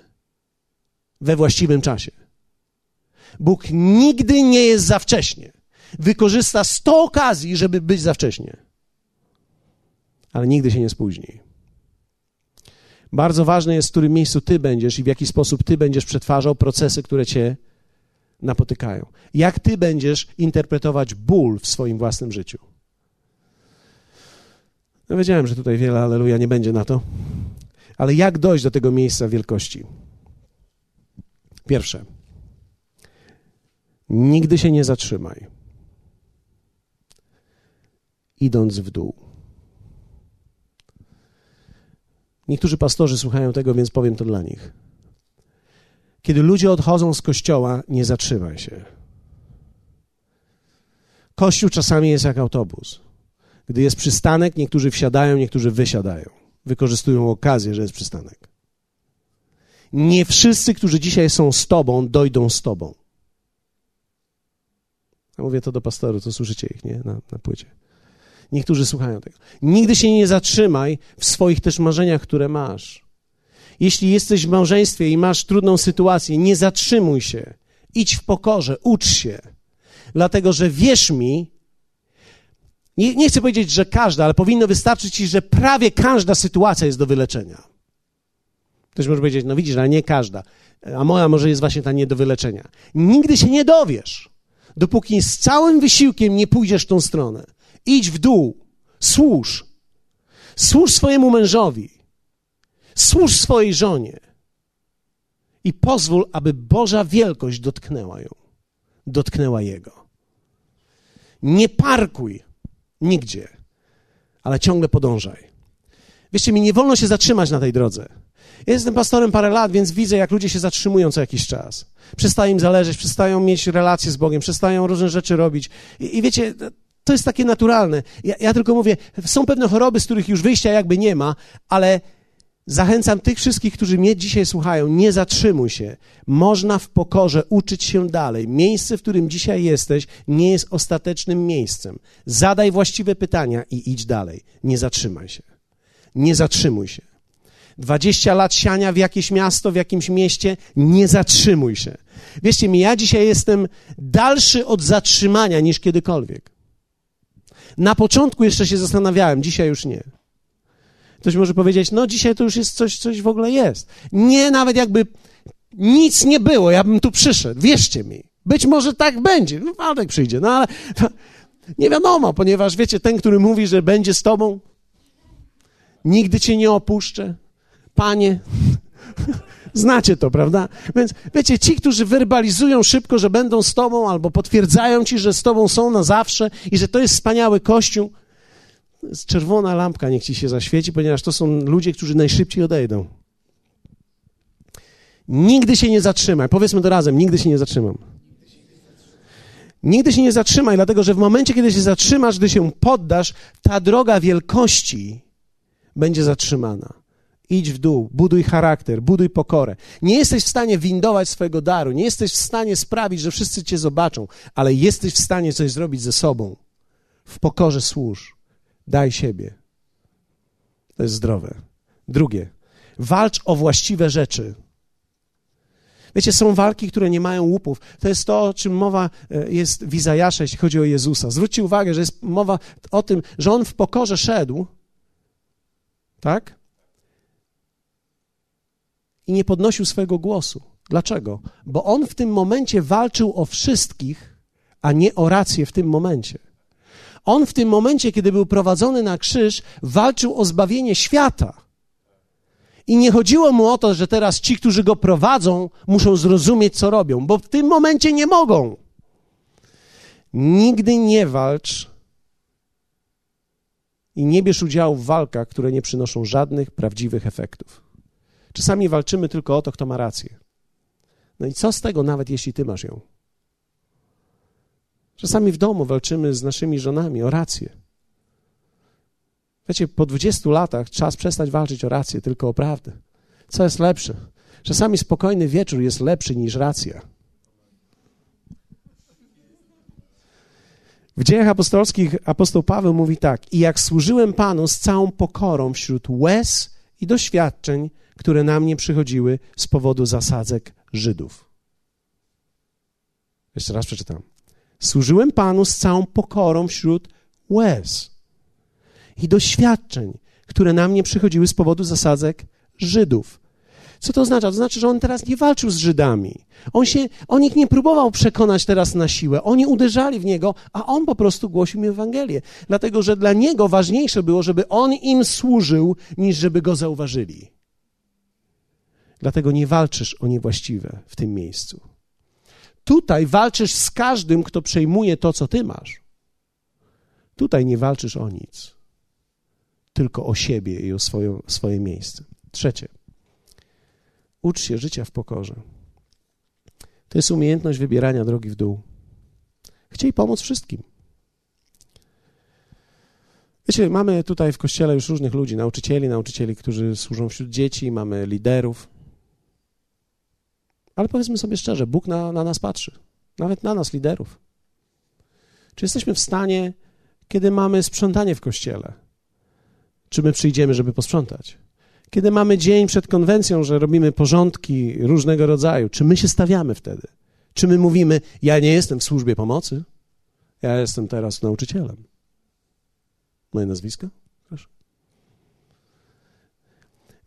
we właściwym czasie. Bóg nigdy nie jest za wcześnie. Wykorzysta sto okazji, żeby być za wcześnie ale nigdy się nie spóźni. Bardzo ważne jest, w którym miejscu ty będziesz i w jaki sposób ty będziesz przetwarzał procesy, które cię napotykają. Jak ty będziesz interpretować ból w swoim własnym życiu. No wiedziałem, że tutaj wiele aleluja nie będzie na to. Ale jak dojść do tego miejsca wielkości? Pierwsze. Nigdy się nie zatrzymaj. Idąc w dół. Niektórzy pastorzy słuchają tego, więc powiem to dla nich. Kiedy ludzie odchodzą z kościoła, nie zatrzymaj się. Kościół czasami jest jak autobus. Gdy jest przystanek, niektórzy wsiadają, niektórzy wysiadają. Wykorzystują okazję, że jest przystanek. Nie wszyscy, którzy dzisiaj są z Tobą, dojdą z Tobą. Ja mówię to do pastorów, co słyszycie ich, nie? Na, na płycie. Niektórzy słuchają tego. Nigdy się nie zatrzymaj w swoich też marzeniach, które masz. Jeśli jesteś w małżeństwie i masz trudną sytuację, nie zatrzymuj się. Idź w pokorze, ucz się. Dlatego, że wierz mi, nie, nie chcę powiedzieć, że każda, ale powinno wystarczyć ci, że prawie każda sytuacja jest do wyleczenia. Ktoś może powiedzieć, no widzisz, ale nie każda. A moja może jest właśnie ta nie do wyleczenia. Nigdy się nie dowiesz, dopóki z całym wysiłkiem nie pójdziesz w tą stronę. Idź w dół, służ. Służ swojemu mężowi. Służ swojej żonie. I pozwól, aby Boża wielkość dotknęła ją. Dotknęła jego. Nie parkuj nigdzie, ale ciągle podążaj. Wiecie, mi nie wolno się zatrzymać na tej drodze. Ja jestem pastorem parę lat, więc widzę, jak ludzie się zatrzymują co jakiś czas. Przestają im zależeć, przestają mieć relacje z Bogiem, przestają różne rzeczy robić. I, i wiecie, to jest takie naturalne. Ja, ja, tylko mówię, są pewne choroby, z których już wyjścia jakby nie ma, ale zachęcam tych wszystkich, którzy mnie dzisiaj słuchają, nie zatrzymuj się. Można w pokorze uczyć się dalej. Miejsce, w którym dzisiaj jesteś, nie jest ostatecznym miejscem. Zadaj właściwe pytania i idź dalej. Nie zatrzymaj się. Nie zatrzymuj się. 20 lat siania w jakieś miasto, w jakimś mieście, nie zatrzymuj się. Wierzcie mi, ja dzisiaj jestem dalszy od zatrzymania niż kiedykolwiek. Na początku jeszcze się zastanawiałem, dzisiaj już nie. Ktoś może powiedzieć, no dzisiaj to już jest coś, coś w ogóle jest. Nie, nawet jakby nic nie było, ja bym tu przyszedł, wierzcie mi. Być może tak będzie, no, Waldek przyjdzie, no ale <laughs> nie wiadomo, ponieważ wiecie, ten, który mówi, że będzie z tobą, nigdy cię nie opuszczę. Panie, <laughs> znacie to, prawda? Więc wiecie, ci, którzy werbalizują szybko, że będą z tobą, albo potwierdzają ci, że z tobą są na zawsze i że to jest wspaniały kościół, czerwona lampka niech ci się zaświeci, ponieważ to są ludzie, którzy najszybciej odejdą. Nigdy się nie zatrzymaj. Powiedzmy to razem, nigdy się nie zatrzymam. Nigdy się nie zatrzymaj, dlatego że w momencie, kiedy się zatrzymasz, gdy się poddasz, ta droga wielkości będzie zatrzymana. Idź w dół, buduj charakter, buduj pokorę. Nie jesteś w stanie windować swojego daru, nie jesteś w stanie sprawić, że wszyscy cię zobaczą, ale jesteś w stanie coś zrobić ze sobą. W pokorze służ. Daj siebie. To jest zdrowe. Drugie, walcz o właściwe rzeczy. Wiecie, są walki, które nie mają łupów. To jest to, o czym mowa e, jest w Izajasza, jeśli chodzi o Jezusa. Zwróćcie uwagę, że jest mowa o tym, że On w pokorze szedł, tak? I nie podnosił swojego głosu. Dlaczego? Bo On w tym momencie walczył o wszystkich, a nie o rację w tym momencie. On w tym momencie, kiedy był prowadzony na krzyż, walczył o zbawienie świata. I nie chodziło mu o to, że teraz ci, którzy go prowadzą, muszą zrozumieć, co robią, bo w tym momencie nie mogą. Nigdy nie walcz i nie bierz udziału w walkach, które nie przynoszą żadnych prawdziwych efektów. Czasami walczymy tylko o to, kto ma rację. No i co z tego, nawet jeśli ty masz ją? Czasami w domu walczymy z naszymi żonami o rację. Wiecie, po 20 latach czas przestać walczyć o rację, tylko o prawdę. Co jest lepsze? Czasami spokojny wieczór jest lepszy niż racja. W dziejach apostolskich apostoł Paweł mówi tak: I jak służyłem Panu z całą pokorą wśród łez i doświadczeń, które na mnie przychodziły z powodu zasadzek Żydów. Jeszcze raz przeczytam. Służyłem Panu z całą pokorą wśród łez i doświadczeń, które na mnie przychodziły z powodu zasadzek Żydów. Co to oznacza? To znaczy, że on teraz nie walczył z Żydami. On, się, on ich nie próbował przekonać teraz na siłę. Oni uderzali w niego, a on po prostu głosił im Ewangelię. Dlatego, że dla niego ważniejsze było, żeby on im służył, niż żeby go zauważyli. Dlatego nie walczysz o niewłaściwe w tym miejscu. Tutaj walczysz z każdym, kto przejmuje to, co ty masz. Tutaj nie walczysz o nic, tylko o siebie i o swoje miejsce. Trzecie. Ucz się życia w pokorze. To jest umiejętność wybierania drogi w dół. Chciej pomóc wszystkim. Wiecie, mamy tutaj w kościele już różnych ludzi, nauczycieli, nauczycieli, którzy służą wśród dzieci, mamy liderów, ale powiedzmy sobie szczerze, Bóg na, na nas patrzy, nawet na nas, liderów. Czy jesteśmy w stanie, kiedy mamy sprzątanie w kościele, czy my przyjdziemy, żeby posprzątać? Kiedy mamy dzień przed konwencją, że robimy porządki różnego rodzaju, czy my się stawiamy wtedy? Czy my mówimy, ja nie jestem w służbie pomocy, ja jestem teraz nauczycielem? Moje nazwisko? Proszę.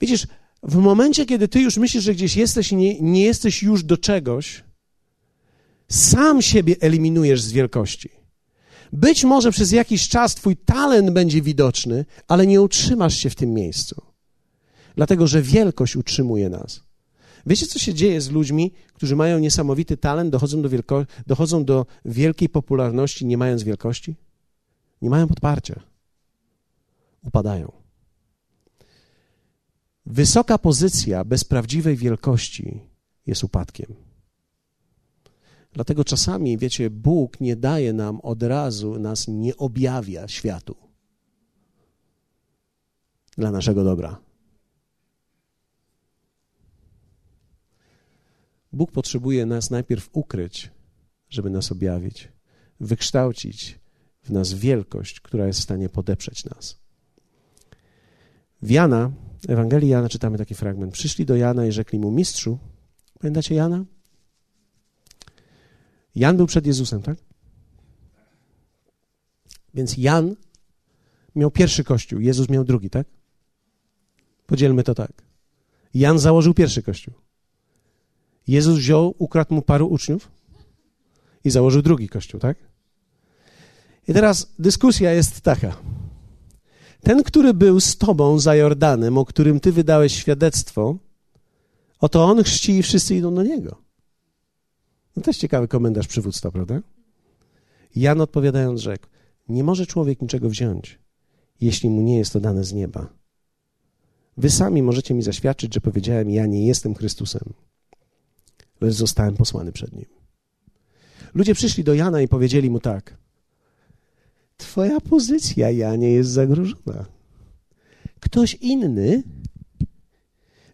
Widzisz, w momencie, kiedy ty już myślisz, że gdzieś jesteś i nie, nie jesteś już do czegoś, sam siebie eliminujesz z wielkości. Być może przez jakiś czas twój talent będzie widoczny, ale nie utrzymasz się w tym miejscu. Dlatego, że wielkość utrzymuje nas. Wiecie, co się dzieje z ludźmi, którzy mają niesamowity talent, dochodzą do, wielko- dochodzą do wielkiej popularności, nie mając wielkości? Nie mają podparcia. Upadają. Wysoka pozycja bez prawdziwej wielkości jest upadkiem. Dlatego czasami, wiecie, Bóg nie daje nam od razu, nas nie objawia światu dla naszego dobra. Bóg potrzebuje nas najpierw ukryć, żeby nas objawić, wykształcić w nas wielkość, która jest w stanie podeprzeć nas. W Jana Ewangelii Jana czytamy taki fragment. Przyszli do Jana i rzekli mu, mistrzu, pamiętacie Jana? Jan był przed Jezusem, tak? Więc Jan miał pierwszy kościół, Jezus miał drugi, tak? Podzielmy to tak. Jan założył pierwszy kościół. Jezus wziął, ukradł mu paru uczniów i założył drugi kościół, tak? I teraz dyskusja jest taka. Ten, który był z tobą za Jordanem, o którym ty wydałeś świadectwo, oto on chrzci i wszyscy idą do niego. No to jest ciekawy komentarz przywództwa, prawda? Jan odpowiadając rzekł, nie może człowiek niczego wziąć, jeśli mu nie jest to dane z nieba. Wy sami możecie mi zaświadczyć, że powiedziałem, ja nie jestem Chrystusem, lecz zostałem posłany przed nim. Ludzie przyszli do Jana i powiedzieli mu tak, twoja pozycja, Janie, jest zagrożona. Ktoś inny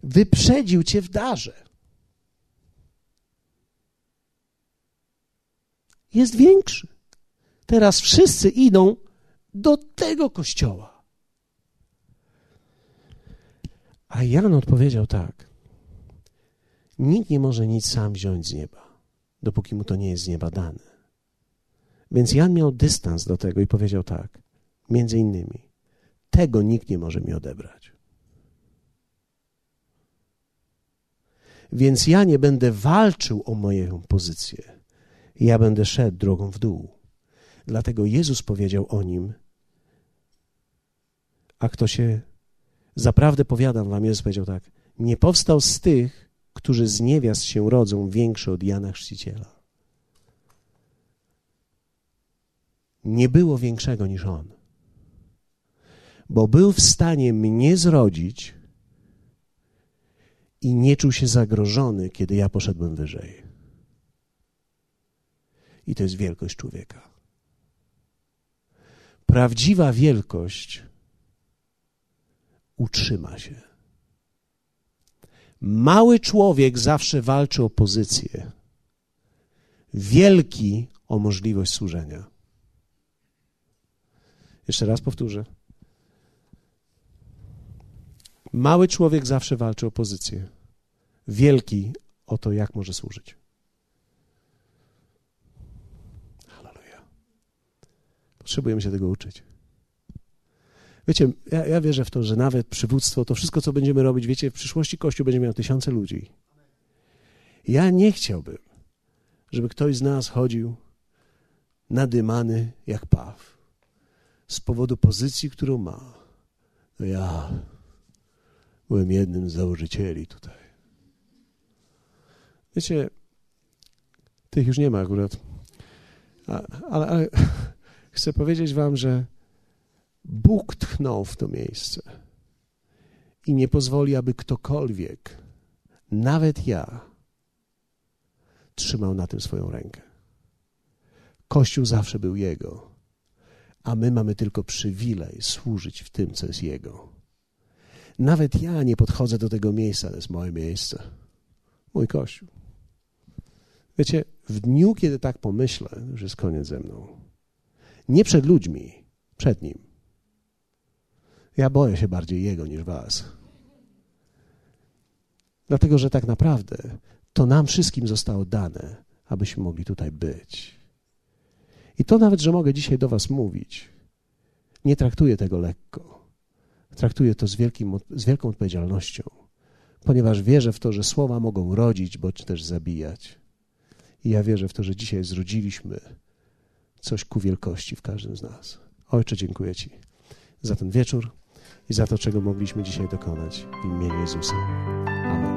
wyprzedził cię w darze. Jest większy. Teraz wszyscy idą do tego kościoła. A Jan odpowiedział tak: Nikt nie może nic sam wziąć z nieba, dopóki mu to nie jest z nieba dane. Więc Jan miał dystans do tego i powiedział tak: Między innymi, tego nikt nie może mi odebrać. Więc ja nie będę walczył o moją pozycję. Ja będę szedł drogą w dół. Dlatego Jezus powiedział o nim, a kto się, zaprawdę powiadam wam, Jezus powiedział tak, nie powstał z tych, którzy z niewiast się rodzą, większy od Jana Chrzciciela. Nie było większego niż on, bo był w stanie mnie zrodzić i nie czuł się zagrożony, kiedy ja poszedłem wyżej. I to jest wielkość człowieka. Prawdziwa wielkość utrzyma się. Mały człowiek zawsze walczy o pozycję, wielki o możliwość służenia. Jeszcze raz powtórzę. Mały człowiek zawsze walczy o pozycję, wielki o to, jak może służyć. Halleluja. Potrzebujemy się tego uczyć. Wiecie, ja, ja wierzę w to, że nawet przywództwo, to wszystko, co będziemy robić, wiecie, w przyszłości Kościół będzie miał tysiące ludzi. Ja nie chciałbym, żeby ktoś z nas chodził nadymany jak paw z powodu pozycji, którą ma. No ja byłem jednym z założycieli tutaj. Wiecie, tych już nie ma akurat, ale, ale <laughs> chcę powiedzieć wam, że Bóg tchnął w to miejsce i nie pozwoli, aby ktokolwiek, nawet ja, trzymał na tym swoją rękę. Kościół zawsze był Jego, a my mamy tylko przywilej służyć w tym, co jest Jego. Nawet ja nie podchodzę do tego miejsca, to jest moje miejsce, mój Kościół. Wiecie, w dniu, kiedy tak pomyślę, że jest koniec ze mną, nie przed ludźmi, przed Nim, ja boję się bardziej Jego niż Was. Dlatego, że tak naprawdę to nam wszystkim zostało dane, abyśmy mogli tutaj być. I to nawet, że mogę dzisiaj do Was mówić, nie traktuję tego lekko. Traktuję to z, wielkim, z wielką odpowiedzialnością, ponieważ wierzę w to, że słowa mogą rodzić bądź też zabijać. I ja wierzę w to, że dzisiaj zrodziliśmy coś ku wielkości w każdym z nas. Ojcze, dziękuję Ci za ten wieczór i za to, czego mogliśmy dzisiaj dokonać w imieniu Jezusa. Amen.